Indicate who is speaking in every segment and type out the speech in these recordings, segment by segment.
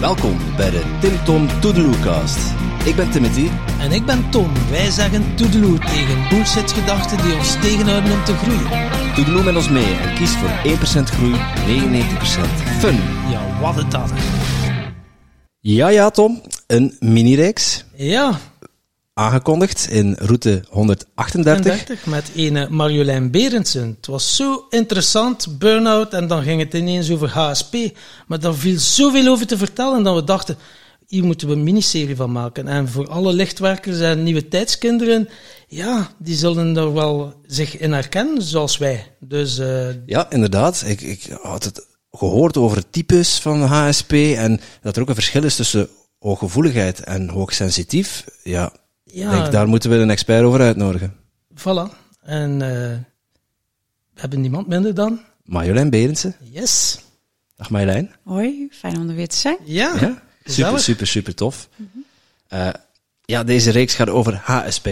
Speaker 1: Welkom bij de Tim Tom Toedeloecast. Ik ben Timothy.
Speaker 2: En ik ben Tom. Wij zeggen toedeloe tegen bullshit-gedachten die ons tegenhouden om te groeien.
Speaker 1: Toedeloe met ons mee en kies voor 1% groei, 99% fun.
Speaker 2: Ja, wat het dat.
Speaker 1: Ja, ja, Tom. Een mini-reeks.
Speaker 2: Ja,
Speaker 1: Aangekondigd in route 138.
Speaker 2: 30 met ene Marjolein Berendsen. Het was zo interessant, burn-out, en dan ging het ineens over HSP. Maar daar viel zoveel over te vertellen dat we dachten, hier moeten we een miniserie van maken. En voor alle lichtwerkers en nieuwe tijdskinderen, ja, die zullen er wel zich in herkennen, zoals wij. Dus eh,
Speaker 1: Ja, inderdaad. Ik, ik had het gehoord over types van HSP en dat er ook een verschil is tussen hooggevoeligheid en hoogsensitief. Ja,
Speaker 2: ja,
Speaker 1: denk, daar moeten we een expert over uitnodigen.
Speaker 2: voilà. En eh, we hebben niemand minder dan...
Speaker 1: Marjolein Berendsen.
Speaker 2: Yes.
Speaker 1: Dag Marjolein.
Speaker 3: Hoi, fijn om er weer te zijn.
Speaker 2: Ja,
Speaker 1: Ja, super, super, super tof. Eh, ja, deze reeks gaat over HSP.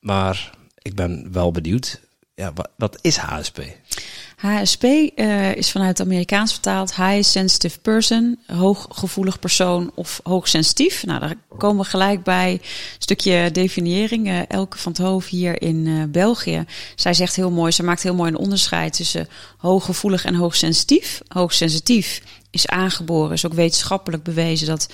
Speaker 1: Maar ik ben wel benieuwd, ja, wat, wat is HSP?
Speaker 3: HSP eh, is vanuit het Amerikaans vertaald High Sensitive Person, hooggevoelig persoon of hoogsensitief. Nou, daar komen we gelijk bij een stukje definiëring. Eh, Elke van het Hoofd hier in eh, België. Zij zegt heel mooi, ze maakt heel mooi een onderscheid tussen hooggevoelig en hoogsensitief. Hoogsensitief is aangeboren, is ook wetenschappelijk bewezen dat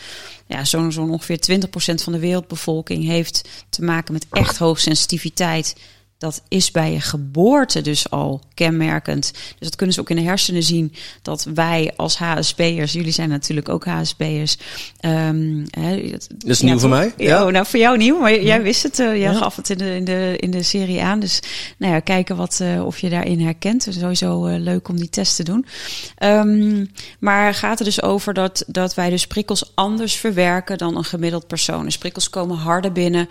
Speaker 3: ja, zo'n zo'n ongeveer 20% van de wereldbevolking heeft te maken met echt hoogsensitiviteit. Dat is bij je geboorte dus al kenmerkend. Dus dat kunnen ze ook in de hersenen zien. Dat wij als HSP'ers, jullie zijn natuurlijk ook HSP'ers. Um,
Speaker 1: Dat is nieuw voor mij.
Speaker 3: Ja. Oh, nou, voor jou nieuw, maar jij wist het. Uh, jij
Speaker 2: Ja.
Speaker 3: gaf het in de, in, de, in de serie aan. Dus nou ja, kijken wat, uh, of je daarin herkent. Dus sowieso uh, leuk om die test te doen. Um, maar gaat er dus over dat, dat wij dus prikkels anders verwerken dan een gemiddeld persoon. Dus prikkels komen harder binnen.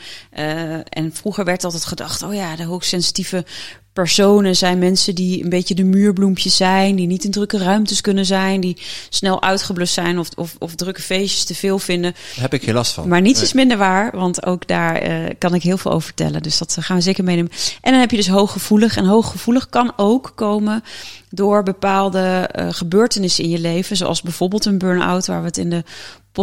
Speaker 3: En vroeger werd altijd gedacht, oh ja, de hoogsensitieve personen zijn mensen die een beetje de muurbloempjes zijn, die niet in drukke ruimtes kunnen zijn, die snel uitgeblust zijn of, of, of drukke feestjes te veel vinden.
Speaker 1: Daar heb ik geen last van.
Speaker 3: Maar niets is minder waar, want ook daar uh, kan ik heel veel over vertellen. Dus dat gaan we zeker meenemen. En dan heb je dus hooggevoelig. En hooggevoelig kan ook komen door bepaalde uh, gebeurtenissen in je leven, zoals bijvoorbeeld een burn-out, waar we het in de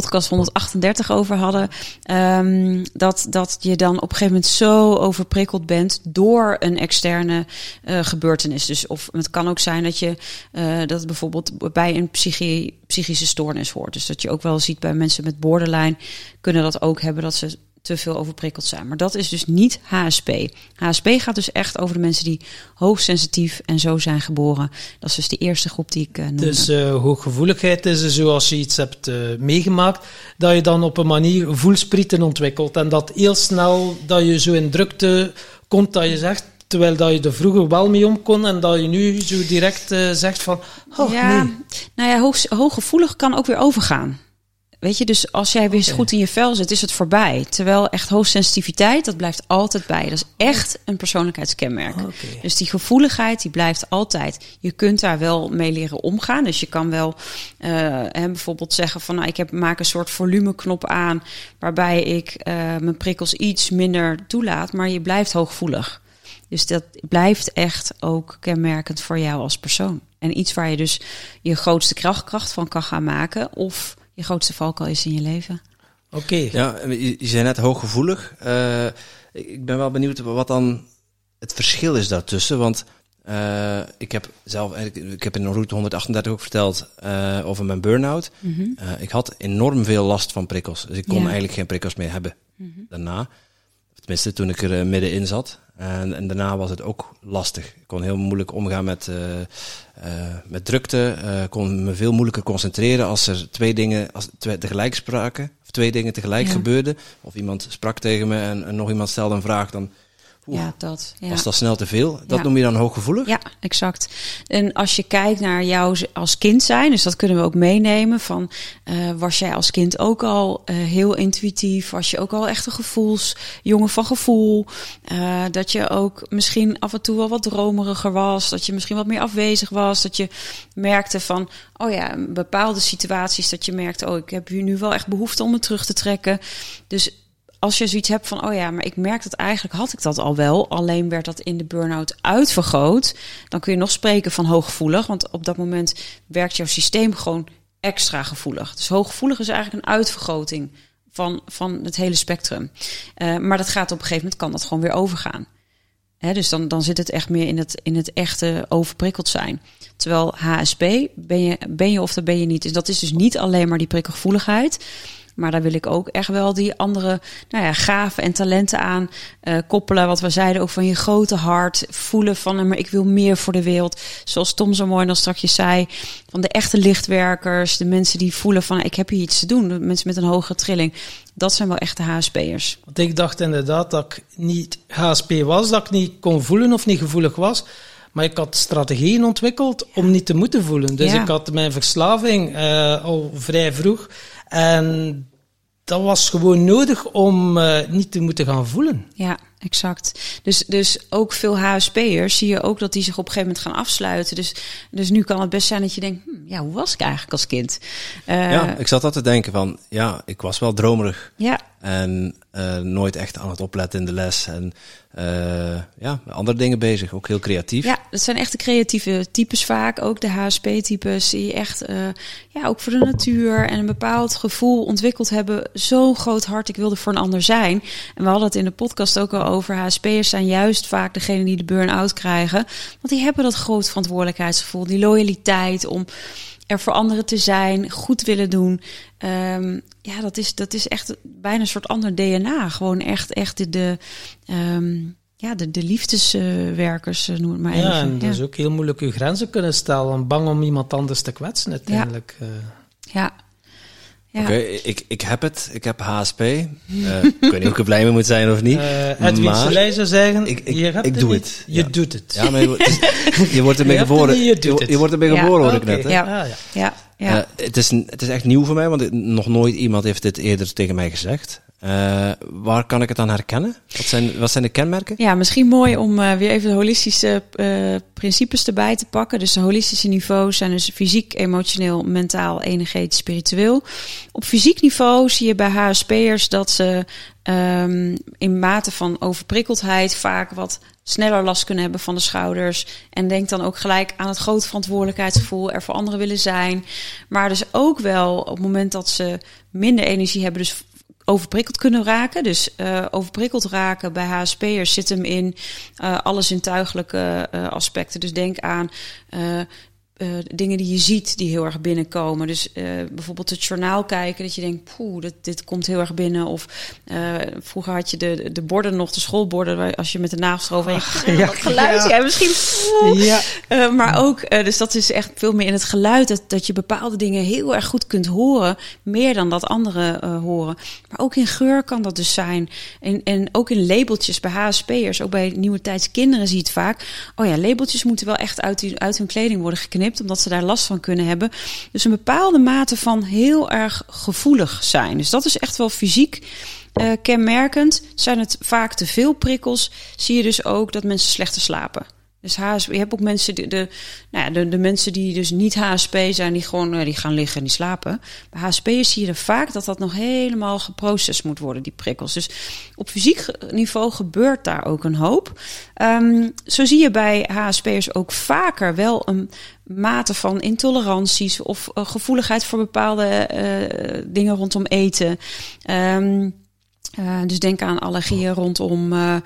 Speaker 3: podcast 138 over hadden. Um, dat, dat je dan op een gegeven moment zo overprikkeld bent door een externe uh, gebeurtenis. Dus of het kan ook zijn dat je uh, dat bijvoorbeeld bij een psychi psychische stoornis hoort. Dus dat je ook wel ziet bij mensen met borderline kunnen dat ook hebben dat ze te veel overprikkeld zijn. Maar dat is dus niet HSP. HSP gaat dus echt over de mensen die hoogsensitief en zo zijn geboren. Dat is dus de eerste groep die ik uh, noemde.
Speaker 2: Dus uh, hooggevoeligheid is zoals je iets hebt uh, meegemaakt, dat je dan op een manier voelsprieten ontwikkelt. En dat heel snel dat je zo in drukte komt dat je zegt, terwijl dat je er vroeger wel mee om kon en dat je nu zo direct uh, zegt van, oh
Speaker 3: ja,
Speaker 2: nee.
Speaker 3: Nou ja, hoog, hooggevoelig kan ook weer overgaan. Weet je, dus als jij weer okay. goed in je vel zit, is het voorbij. Terwijl echt hoogsensitiviteit, dat blijft altijd bij. Dat is echt een persoonlijkheidskenmerk.
Speaker 2: Okay.
Speaker 3: Dus die gevoeligheid, die blijft altijd. Je kunt daar wel mee leren omgaan. Dus je kan wel uh, hè, bijvoorbeeld zeggen van... Nou, ik heb, maak een soort volumeknop aan... waarbij ik uh, mijn prikkels iets minder toelaat. Maar je blijft hooggevoelig. Dus dat blijft echt ook kenmerkend voor jou als persoon. En iets waar je dus je grootste krachtkracht van kan gaan maken... of je grootste valkuil is in je leven.
Speaker 2: Oké. Okay.
Speaker 1: Ja, je, je zei net hooggevoelig. Uh, ik ben wel benieuwd wat dan het verschil is daartussen. Want uh, ik heb zelf, ik heb in route 138 ook verteld uh, over mijn burn-out. Mm -hmm. ik had enorm veel last van prikkels. Dus ik kon ja. eigenlijk geen prikkels meer hebben mm -hmm. daarna. Tenminste, toen ik er middenin zat. En, en, daarna was het ook lastig. Ik kon heel moeilijk omgaan met, uh, uh, met drukte. Ik uh, kon me veel moeilijker concentreren als er twee dingen als twee, tegelijk spraken. Of twee dingen tegelijk ja. gebeurden. Of iemand sprak tegen me en, en nog iemand stelde een vraag. Dan
Speaker 3: Oeh, ja, dat. Ja.
Speaker 1: Was dat snel te veel? Dat ja. noem je dan hooggevoelig?
Speaker 3: Ja, exact. En als je kijkt naar jou als kind zijn, dus dat kunnen we ook meenemen. Van uh, was jij als kind ook al uh, heel intuïtief? Was je ook al echt een gevoelsjongen van gevoel? Uh, dat je ook misschien af en toe wel wat dromeriger was. Dat je misschien wat meer afwezig was. Dat je merkte van, oh ja, bepaalde situaties dat je merkte, oh, ik heb hier nu wel echt behoefte om me terug te trekken. Dus als je zoiets hebt van, oh ja, maar ik merk dat eigenlijk had ik dat al wel, alleen werd dat in de burn-out uitvergroot, dan kun je nog spreken van hooggevoelig, want op dat moment werkt jouw systeem gewoon extra gevoelig. Dus hooggevoelig is eigenlijk een uitvergroting van, van het hele spectrum. Uh, maar dat gaat op een gegeven moment, kan dat gewoon weer overgaan. Dus dan, dan zit het echt meer in het, in het echte overprikkeld zijn. Terwijl HSP, ben je, ben je of dat ben je niet. Dus dat is dus niet alleen maar die prikkelgevoeligheid. Maar daar wil ik ook echt wel die andere nou ja, gaven en talenten aan uh, koppelen. Wat we zeiden ook van je grote hart. Voelen van, maar ik wil meer voor de wereld. Zoals Tom zo mooi dan straks zei. Van de echte lichtwerkers. De mensen die voelen van, ik heb hier iets te doen. De mensen met een hogere trilling. Dat zijn wel echte HSP'ers.
Speaker 2: Want ik dacht inderdaad dat ik niet HSP was. Dat ik niet kon voelen of niet gevoelig was. Maar ik had strategieën ontwikkeld om niet te moeten voelen. Dus
Speaker 3: Ja.
Speaker 2: ik had mijn verslaving eh, al vrij vroeg. En dat was gewoon nodig om eh, niet te moeten gaan voelen.
Speaker 3: Ja, exact. Dus, dus ook veel HSP'ers zie je ook dat die zich op een gegeven moment gaan afsluiten. Dus, dus nu kan het best zijn dat je denkt, hm, ja, hoe was ik eigenlijk als kind? Eh,
Speaker 1: ja, ik zat altijd te denken van, ja, ik was wel dromerig.
Speaker 3: ja,
Speaker 1: En eh, nooit echt aan het opletten in de les. En eh, ja, andere dingen bezig. Ook heel creatief.
Speaker 3: Ja, dat zijn echt de creatieve types vaak. Ook de HSP-types die echt, eh, ja, ook voor de natuur en een bepaald gevoel ontwikkeld hebben. Zo'n groot hart, ik wilde voor een ander zijn. En we hadden het in de podcast ook al over. HSP'ers zijn juist vaak degene die de burn-out krijgen. Want die hebben dat groot verantwoordelijkheidsgevoel, die loyaliteit om er voor anderen te zijn, goed willen doen. Ehm, ja, dat is, dat is echt bijna een soort ander DNA. Gewoon echt, echt de, de, ehm, ja, de, de liefdeswerkers, eh, noem het maar even.
Speaker 2: Ja, en dat is
Speaker 3: ja.
Speaker 2: ook heel moeilijk je grenzen kunnen stellen. Bang om iemand anders te kwetsen uiteindelijk. eh.
Speaker 3: ja. Ja.
Speaker 1: Oké, ik, ik heb het. Ik heb HSP. Eh, ik weet niet of ik er blij mee moet zijn of niet.
Speaker 2: Eh, Edwin
Speaker 1: maar-
Speaker 2: Soleil zou zeggen,
Speaker 1: Ik- ik-
Speaker 2: je hebt
Speaker 1: ik
Speaker 2: het
Speaker 1: doe
Speaker 2: niet,
Speaker 1: het,
Speaker 2: Je
Speaker 1: ja.
Speaker 2: doet het.
Speaker 1: Ja, maar je, wordt- het is- je wordt ermee
Speaker 2: het
Speaker 1: geboren.
Speaker 2: niet, je doet
Speaker 1: Je,
Speaker 2: het.
Speaker 1: je wordt ermee
Speaker 3: Ja.
Speaker 1: geboren, hoorde ik net. Hè?
Speaker 3: Ja.
Speaker 2: Ah, ja.
Speaker 3: Ja, ja.
Speaker 1: Eh, het, is het is echt nieuw voor mij, want het- nog nooit iemand heeft dit eerder tegen mij gezegd. Eh, waar kan ik het aan herkennen? Wat zijn, wat zijn de kenmerken?
Speaker 3: Ja, misschien mooi om eh, weer even de holistische eh, principes erbij te pakken. Dus de holistische niveaus zijn dus fysiek, emotioneel, mentaal, energetisch, spiritueel. Op fysiek niveau zie je bij HSP'ers dat ze ehm, in mate van overprikkeldheid vaak wat sneller last kunnen hebben van de schouders. En denk dan ook gelijk aan het grote verantwoordelijkheidsgevoel, er voor anderen willen zijn. Maar dus ook wel op het moment dat ze minder energie hebben, dus overprikkeld kunnen raken. Dus eh, overprikkeld raken bij HSP'ers zit hem in eh alle zintuigelijke eh, aspecten. Dus denk aan eh, dingen die je ziet die heel erg binnenkomen. Dus eh, bijvoorbeeld het journaal kijken, dat je denkt, poeh, dit, dit komt heel erg binnen. Of eh, vroeger had je de, de borden nog, de schoolborden, waar als je met de nagels eroverheen ging,
Speaker 2: ja.
Speaker 3: dat geluid, ja, misschien.
Speaker 2: Ja.
Speaker 3: Maar ook, dus dat is echt veel meer in het geluid, dat, dat je bepaalde dingen heel erg goed kunt horen, meer dan dat anderen horen. Maar ook in geur kan dat dus zijn. En, en ook in labeltjes bij HSP'ers, ook bij nieuwe tijds kinderen zie je het vaak. Oh ja, labeltjes moeten wel echt uit, die, uit hun kleding worden geknipt, omdat ze daar last van kunnen hebben. Dus een bepaalde mate van heel erg gevoelig zijn. Dus dat is echt wel fysiek eh, kenmerkend. Zijn het vaak te veel prikkels, zie je dus ook dat mensen slechter slapen. Dus HSP, je hebt ook mensen, die, de, nou ja, de, de mensen die dus niet HSP zijn, die gewoon eh, die gaan liggen en die slapen. Bij HSP'ers zie je er vaak dat dat nog helemaal geprocessed moet worden, die prikkels. Dus op fysiek niveau gebeurt daar ook een hoop. Ehm, zo zie je bij HSP'ers ook vaker wel een mate van intoleranties of eh, gevoeligheid voor bepaalde eh, dingen rondom eten. Ehm, eh, dus denk aan allergieën rondom, eh,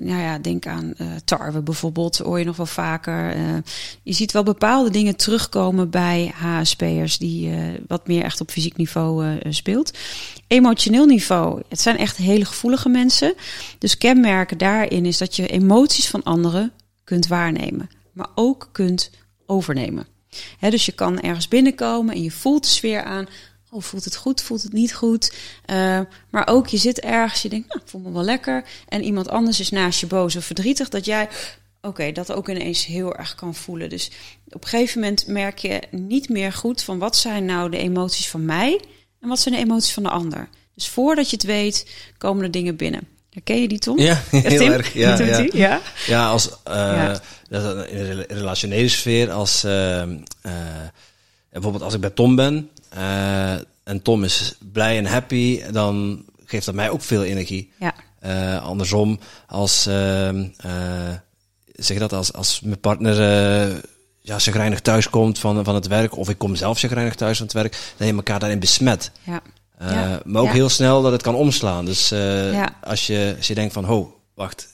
Speaker 3: nou ja, denk aan tarwe bijvoorbeeld, hoor je nog wel vaker. Je ziet wel bepaalde dingen terugkomen bij HSP'ers die wat meer echt op fysiek niveau speelt. Emotioneel niveau, het zijn echt hele gevoelige mensen. Dus kenmerken daarin is dat je emoties van anderen kunt waarnemen, maar ook kunt overnemen. Dus je kan ergens binnenkomen en je voelt de sfeer aan. Oh, voelt het goed? Voelt het niet goed? Uh, maar ook je zit ergens, je denkt, nou, ik voel me wel lekker. En iemand anders is naast je boos of verdrietig. Dat jij, oké, okay, dat ook ineens heel erg kan voelen. Dus op een gegeven moment merk je niet meer goed van wat zijn nou de emoties van mij en wat zijn de emoties van de ander. Dus voordat je het weet, komen er dingen binnen. Herken je die, Tom?
Speaker 1: Ja, heel
Speaker 3: Tim?
Speaker 1: erg. Ja, ja.
Speaker 3: ja.
Speaker 1: ja als uh, ja. in de relationele sfeer, als uh, uh, bijvoorbeeld als ik bij Tom ben uh, en Tom is blij en happy, dan geeft dat mij ook veel energie.
Speaker 3: Ja.
Speaker 1: Uh, andersom, als, uh, zeg je dat, als, als mijn partner ja, chagrijnig thuis komt van, van het werk, of ik kom zelf chagrijnig thuis van het werk, dan je elkaar daarin besmet.
Speaker 3: Ja.
Speaker 1: Ja. Maar ook ja. heel snel dat het kan omslaan. Dus ja. als, je, als je denkt van, ho, wacht,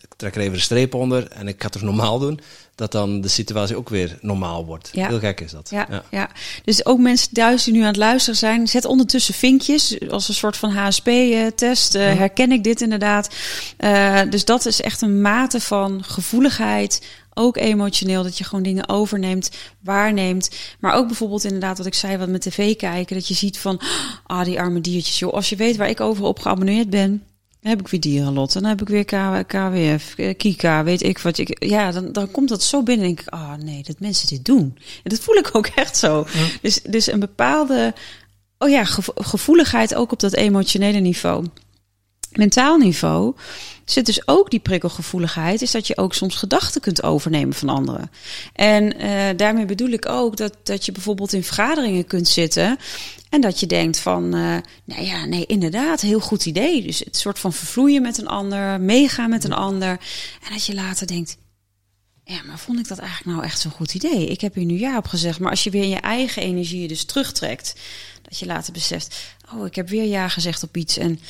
Speaker 1: ik trek er even een streep onder en ik ga het normaal doen, dat dan de situatie ook weer normaal wordt.
Speaker 3: Ja.
Speaker 1: Heel gek is dat.
Speaker 3: Ja, ja. ja. dus ook mensen thuis die nu aan het luisteren zijn, zet ondertussen vinkjes als een soort van HSP-test. Uh, herken ik dit inderdaad? Uh, dus dat is echt een mate van gevoeligheid. Ook emotioneel, dat je gewoon dingen overneemt, waarneemt. Maar ook bijvoorbeeld inderdaad wat ik zei, wat met tv kijken. Dat je ziet van, ah, die arme diertjes. Joh, als je weet waar ik overal op geabonneerd ben, dan heb ik weer dierenlot. Dan heb ik weer KWF, Kika, weet ik wat. Ik, ja, dan, dan komt dat zo binnen en denk ik, ah oh, nee, dat mensen dit doen. En dat voel ik ook echt zo. Ja. Dus, dus een bepaalde oh ja, gevoeligheid ook op dat emotionele niveau. Mentaal niveau zit dus ook die prikkelgevoeligheid, is dat je ook soms gedachten kunt overnemen van anderen. En uh, daarmee bedoel ik ook dat, dat je bijvoorbeeld in vergaderingen kunt zitten en dat je denkt van, uh, nou ja, nee, inderdaad, heel goed idee. Dus het soort van vervloeien met een ander, meegaan met een ander. En dat je later denkt, ja, maar vond ik dat eigenlijk nou echt zo'n goed idee? Ik heb hier nu ja op gezegd, maar als je weer in je eigen energie dus terugtrekt, dat je later beseft, oh, ik heb weer ja gezegd op iets en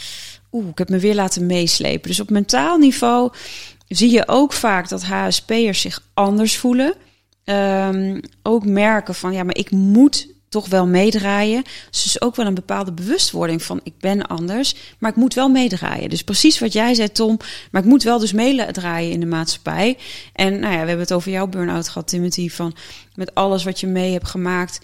Speaker 3: oeh, ik heb me weer laten meeslepen. Dus op mentaal niveau zie je ook vaak dat HSP'ers zich anders voelen. Um, ook merken van, ja, maar ik moet toch wel meedraaien. Dus, dus ook wel een bepaalde bewustwording van ik ben anders, maar ik moet wel meedraaien. Dus precies wat jij zei, Tom, maar ik moet wel dus meedraaien in de maatschappij. En nou ja, we hebben het over jouw burn-out gehad, Timothy, van met alles wat je mee hebt gemaakt,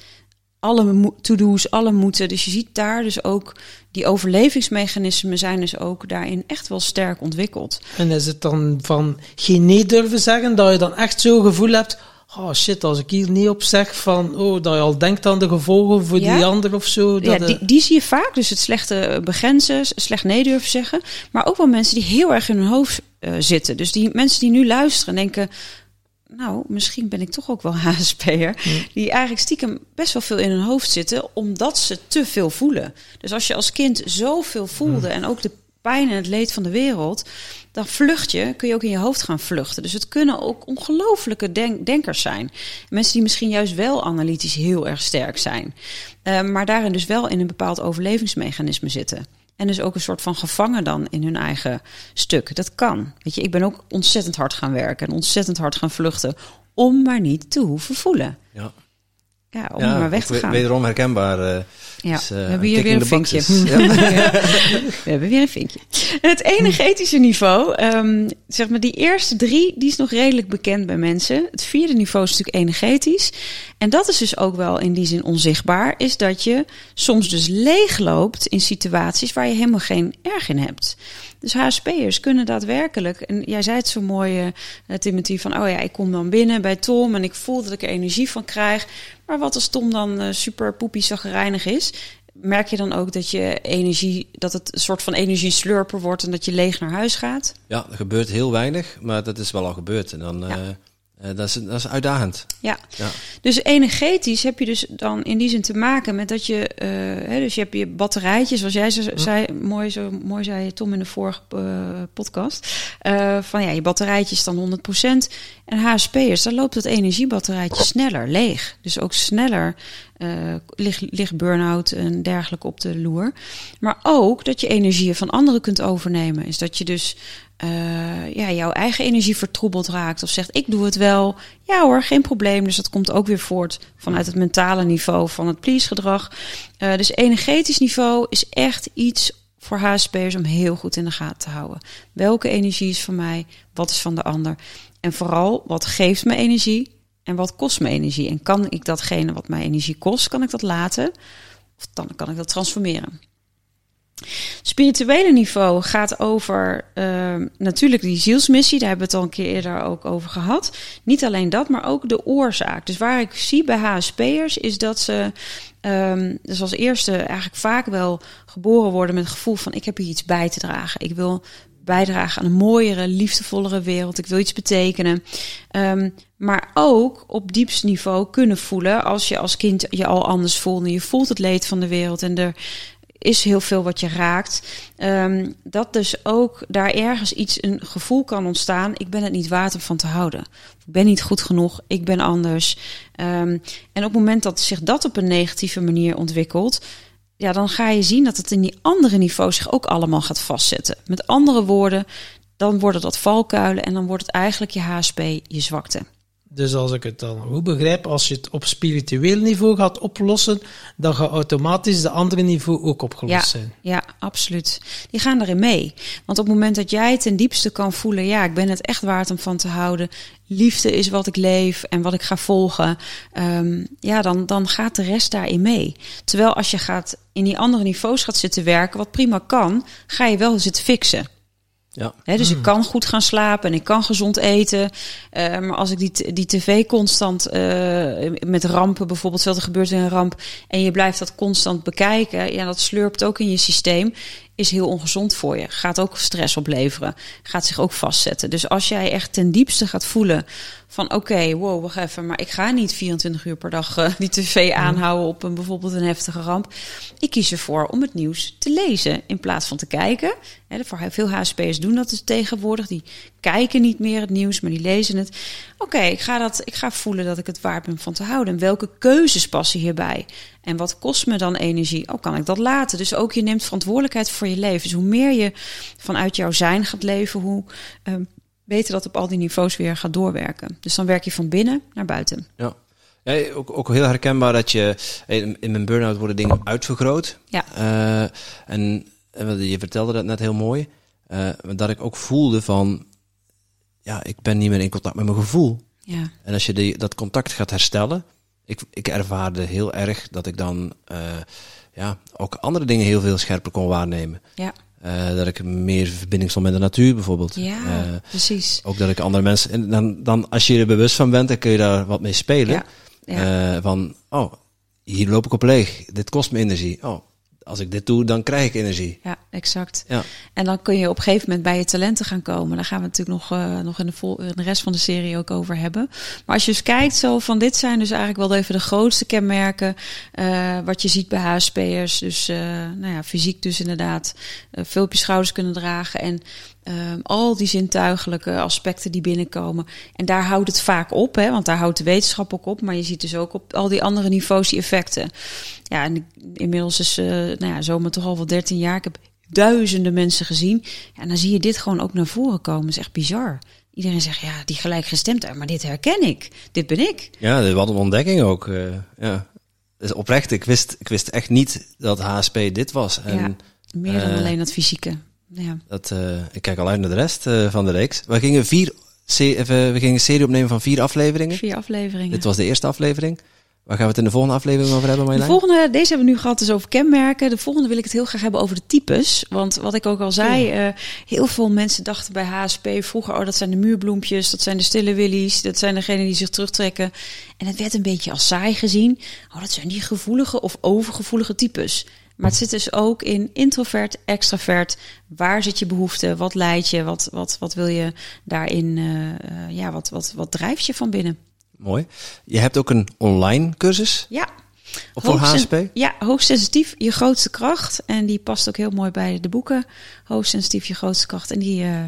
Speaker 3: alle to-do's, alle moeten. Dus je ziet daar dus ook die overlevingsmechanismen zijn dus ook daarin echt wel sterk ontwikkeld.
Speaker 2: En is het dan van geen nee durven zeggen, dat je dan echt zo'n gevoel hebt, oh shit, als ik hier niet op zeg van, oh, dat je al denkt aan de gevolgen voor ja. die ander of zo.
Speaker 3: Dat
Speaker 2: ja,
Speaker 3: die, die zie je vaak. Dus het slechte begrenzen, slecht nee durven zeggen. Maar ook wel mensen die heel erg in hun hoofd uh, zitten. Dus die mensen die nu luisteren denken, nou, misschien ben ik toch ook wel HSP'er. Die eigenlijk stiekem best wel veel in hun hoofd zitten, omdat ze te veel voelen. Dus als je als kind zoveel voelde en ook de pijn en het leed van de wereld, dan vlucht je, kun je ook in je hoofd gaan vluchten. Dus het kunnen ook ongelofelijke denk denkers zijn. Mensen die misschien juist wel analytisch heel erg sterk zijn, uh, maar daarin dus wel in een bepaald overlevingsmechanisme zitten. En dus ook een soort van gevangen dan in hun eigen stuk. Dat kan. Weet je, ik ben ook ontzettend hard gaan werken en ontzettend hard gaan vluchten. Om maar niet te hoeven voelen.
Speaker 1: Ja.
Speaker 3: Ja, om ja, maar weg te gaan.
Speaker 1: Wederom herkenbaar. Uh,
Speaker 3: ja, is, uh, we hebben hier weer een vinkje. Ja. we hebben weer een vinkje. Het energetische niveau, um, zeg maar die eerste drie, die is nog redelijk bekend bij mensen. Het vierde niveau is natuurlijk energetisch. En dat is dus ook wel in die zin onzichtbaar, is dat je soms dus leegloopt in situaties waar je helemaal geen erg in hebt. Dus HSP'ers kunnen daadwerkelijk, en jij zei het zo mooi, uh, Timothy, van oh ja, ik kom dan binnen bij Tom en ik voel dat ik er energie van krijg. Maar wat als Tom dan uh, super poepie zagrijnig is, merk je dan ook dat je energie, dat het een soort van energie slurper wordt en dat je leeg naar huis gaat?
Speaker 1: Ja, er gebeurt heel weinig, maar dat is wel al gebeurd. En dan, ja. uh, uh, dat, is, dat is uitdagend.
Speaker 3: Ja. ja. dus energetisch heb je dus dan in die zin te maken met dat je, uh, hè, dus je hebt je batterijtjes, zoals jij zo, zei, mooi, zo mooi zei Tom in de vorige uh, podcast, van ja, je batterijtjes dan 100%. En HSP'ers, dan loopt het energiebatterijtje sneller leeg. Dus ook sneller ligt, ligt burn-out en dergelijke op de loer. Maar ook dat je energieën van anderen kunt overnemen. Is dat je dus uh, ja, jouw eigen energie vertroebeld raakt. Of zegt, ik doe het wel. Ja hoor, geen probleem. Dus dat komt ook weer voort vanuit het mentale niveau van het please-gedrag. Uh, dus energetisch niveau is echt iets voor HSP'ers om heel goed in de gaten te houden. Welke energie is van mij? Wat is van de ander? En vooral, wat geeft me energie? En wat kost me energie? En kan ik datgene wat mij energie kost, kan ik dat laten? Of dan kan ik dat transformeren. Spirituele niveau gaat over uh, natuurlijk die zielsmissie. Daar hebben we het al een keer eerder ook over gehad. Niet alleen dat, maar ook de oorzaak. Dus waar ik zie bij HSP'ers is dat ze um, dus als eerste eigenlijk vaak wel geboren worden met het gevoel van ik heb hier iets bij te dragen. Ik wil bijdragen aan een mooiere, liefdevollere wereld. Ik wil iets betekenen. Um, maar ook op diepst niveau kunnen voelen als je als kind je al anders voelt. En je voelt het leed van de wereld en er is heel veel wat je raakt. Ehm, dat dus ook daar ergens iets, een gevoel kan ontstaan. Ik ben het niet waard om van te houden. Ik ben niet goed genoeg. Ik ben anders. Ehm, en op het moment dat zich dat op een negatieve manier ontwikkelt. Ja, dan ga je zien dat het in die andere niveaus zich ook allemaal gaat vastzetten. Met andere woorden, dan worden dat valkuilen en dan wordt het eigenlijk je HSP, je zwakte.
Speaker 2: Dus als ik het dan goed begrijp, als je het op spiritueel niveau gaat oplossen, dan gaat automatisch de andere niveau ook opgelost
Speaker 3: Ja,
Speaker 2: zijn.
Speaker 3: ja, absoluut. Die gaan erin mee. Want op het moment dat jij ten diepste kan voelen, ja, ik ben het echt waard om van te houden. Liefde is wat ik leef en wat ik ga volgen. ehm, ja, dan, dan gaat de rest daarin mee. Terwijl als je gaat in die andere niveaus gaat zitten werken, wat prima kan, ga je wel zitten fixen.
Speaker 1: Ja.
Speaker 3: Hè, dus ik kan goed gaan slapen en ik kan gezond eten. Eh, maar als ik die, die tv constant eh, met rampen, bijvoorbeeld, stel er gebeurt een ramp en je blijft dat constant bekijken, ja, dat slurpt ook in je systeem, is heel ongezond voor je. Gaat ook stress opleveren, gaat zich ook vastzetten. Dus als jij echt ten diepste gaat voelen van oké, wow, wacht even, maar ik ga niet 24 uur per dag eh, die tv aanhouden op een bijvoorbeeld een heftige ramp. Ik kies ervoor om het nieuws te lezen in plaats van te kijken. Voor veel HSP'ers doen dat dus tegenwoordig. Die kijken niet meer het nieuws, maar die lezen het. Oké, ik ga dat, ik ga voelen dat ik het waard ben van te houden. En welke keuzes passen hierbij? En wat kost me dan energie? Oh, kan ik dat laten? Dus ook je neemt verantwoordelijkheid voor je leven. Dus hoe meer je vanuit jouw zijn gaat leven, hoe ehm, beter dat op al die niveaus weer gaat doorwerken. Dus dan werk je van binnen naar buiten.
Speaker 1: Ja. Ook, ook heel herkenbaar dat je in, in mijn burn-out worden dingen uitvergroot.
Speaker 3: Ja.
Speaker 1: Eh, en, en je vertelde dat net heel mooi. eh, dat ik ook voelde van, ja, ik ben niet meer in contact met mijn gevoel.
Speaker 3: Ja,
Speaker 1: En als je die, dat contact gaat herstellen, ik, ik ervaarde heel erg dat ik dan eh, ja, ook andere dingen heel veel scherper kon waarnemen.
Speaker 3: ja,
Speaker 1: Eh, dat ik meer in verbinding stond met de natuur bijvoorbeeld.
Speaker 3: ja
Speaker 1: Eh,
Speaker 3: precies.
Speaker 1: ook dat ik andere mensen. En dan, dan, als je er bewust van bent, dan kun je daar wat mee spelen.
Speaker 3: Ja, ja.
Speaker 1: Van, oh, hier loop ik op leeg. Dit kost me energie. Oh, als ik dit doe, dan krijg ik energie.
Speaker 3: Ja, exact.
Speaker 1: Ja,
Speaker 3: En dan kun je op een gegeven moment bij je talenten gaan komen. Daar gaan we natuurlijk nog, eh, nog in, de vol- in de rest van de serie ook over hebben. Maar als je dus kijkt, zo van dit zijn dus eigenlijk wel even de grootste kenmerken. eh, wat je ziet bij HSP'ers. Dus eh, nou ja, fysiek dus inderdaad veel op je schouders kunnen dragen. En ehm, al die zintuigelijke aspecten die binnenkomen. En daar houdt het vaak op, hè, want daar houdt de wetenschap ook op. Maar je ziet dus ook op al die andere niveaus die effecten. Ja, en inmiddels is, eh nou ja, zomaar toch al wel 13 jaar. Ik heb duizenden mensen gezien. Ja, en dan zie je dit gewoon ook naar voren komen. Dat is echt bizar. Iedereen zegt, ja, die gelijkgestemdheid, maar dit herken ik. Dit ben ik.
Speaker 1: ja dat was een ontdekking ook. eh, ja. Dus oprecht, ik wist, ik wist echt niet dat HSP dit was. En
Speaker 3: ja, meer dan
Speaker 1: eh,
Speaker 3: alleen dat fysieke. Ja.
Speaker 1: dat, eh, ik kijk al uit naar de rest eh, van de reeks. We gingen, vier, se- eh, we gingen een serie opnemen van vier afleveringen.
Speaker 3: Vier afleveringen.
Speaker 1: Dit was de eerste aflevering. Waar gaan we het in de volgende aflevering over hebben,
Speaker 3: De
Speaker 1: Marjolein?
Speaker 3: volgende, deze hebben we nu gehad dus over kenmerken. De volgende wil ik het heel graag hebben over de types. Want wat ik ook al zei, heel veel mensen dachten bij HSP vroeger, oh dat zijn de muurbloempjes, dat zijn de stille willies, dat zijn degenen die zich terugtrekken. En het werd een beetje als saai gezien. Oh, dat zijn die gevoelige of overgevoelige types. Maar het zit dus ook in introvert, extravert. Waar zit je behoefte? Wat leidt je? Wat, wat, wat wil je daarin? eh, eh, ja, wat, wat, wat drijft je van binnen?
Speaker 1: Mooi. Je hebt ook een online cursus
Speaker 3: Ja.
Speaker 1: voor HSP.
Speaker 3: Ja, hoogsensitief, je grootste kracht. En die past ook heel mooi bij de boeken. Hoogsensitief, je grootste kracht. En die, eh,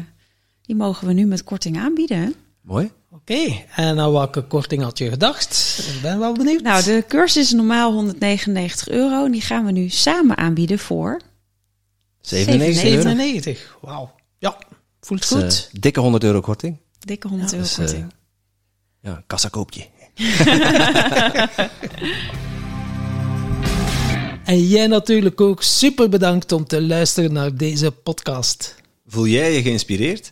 Speaker 3: die mogen we nu met korting aanbieden.
Speaker 1: Mooi.
Speaker 2: Oké, en aan welke korting had je gedacht? Ik ben wel benieuwd.
Speaker 3: Nou, de cursus is normaal 199 euro. En die gaan we nu samen aanbieden voor
Speaker 1: 97 euro.
Speaker 2: 97. Wauw. Ja, voelt
Speaker 1: Dat is,
Speaker 2: goed.
Speaker 1: eh, dikke 100 euro korting.
Speaker 3: dikke 100
Speaker 1: Ja,
Speaker 3: euro
Speaker 1: dus, eh,
Speaker 3: korting.
Speaker 1: Ja, kassakoopje.
Speaker 2: En jij natuurlijk ook super bedankt om te luisteren naar deze podcast.
Speaker 1: Voel jij je geïnspireerd?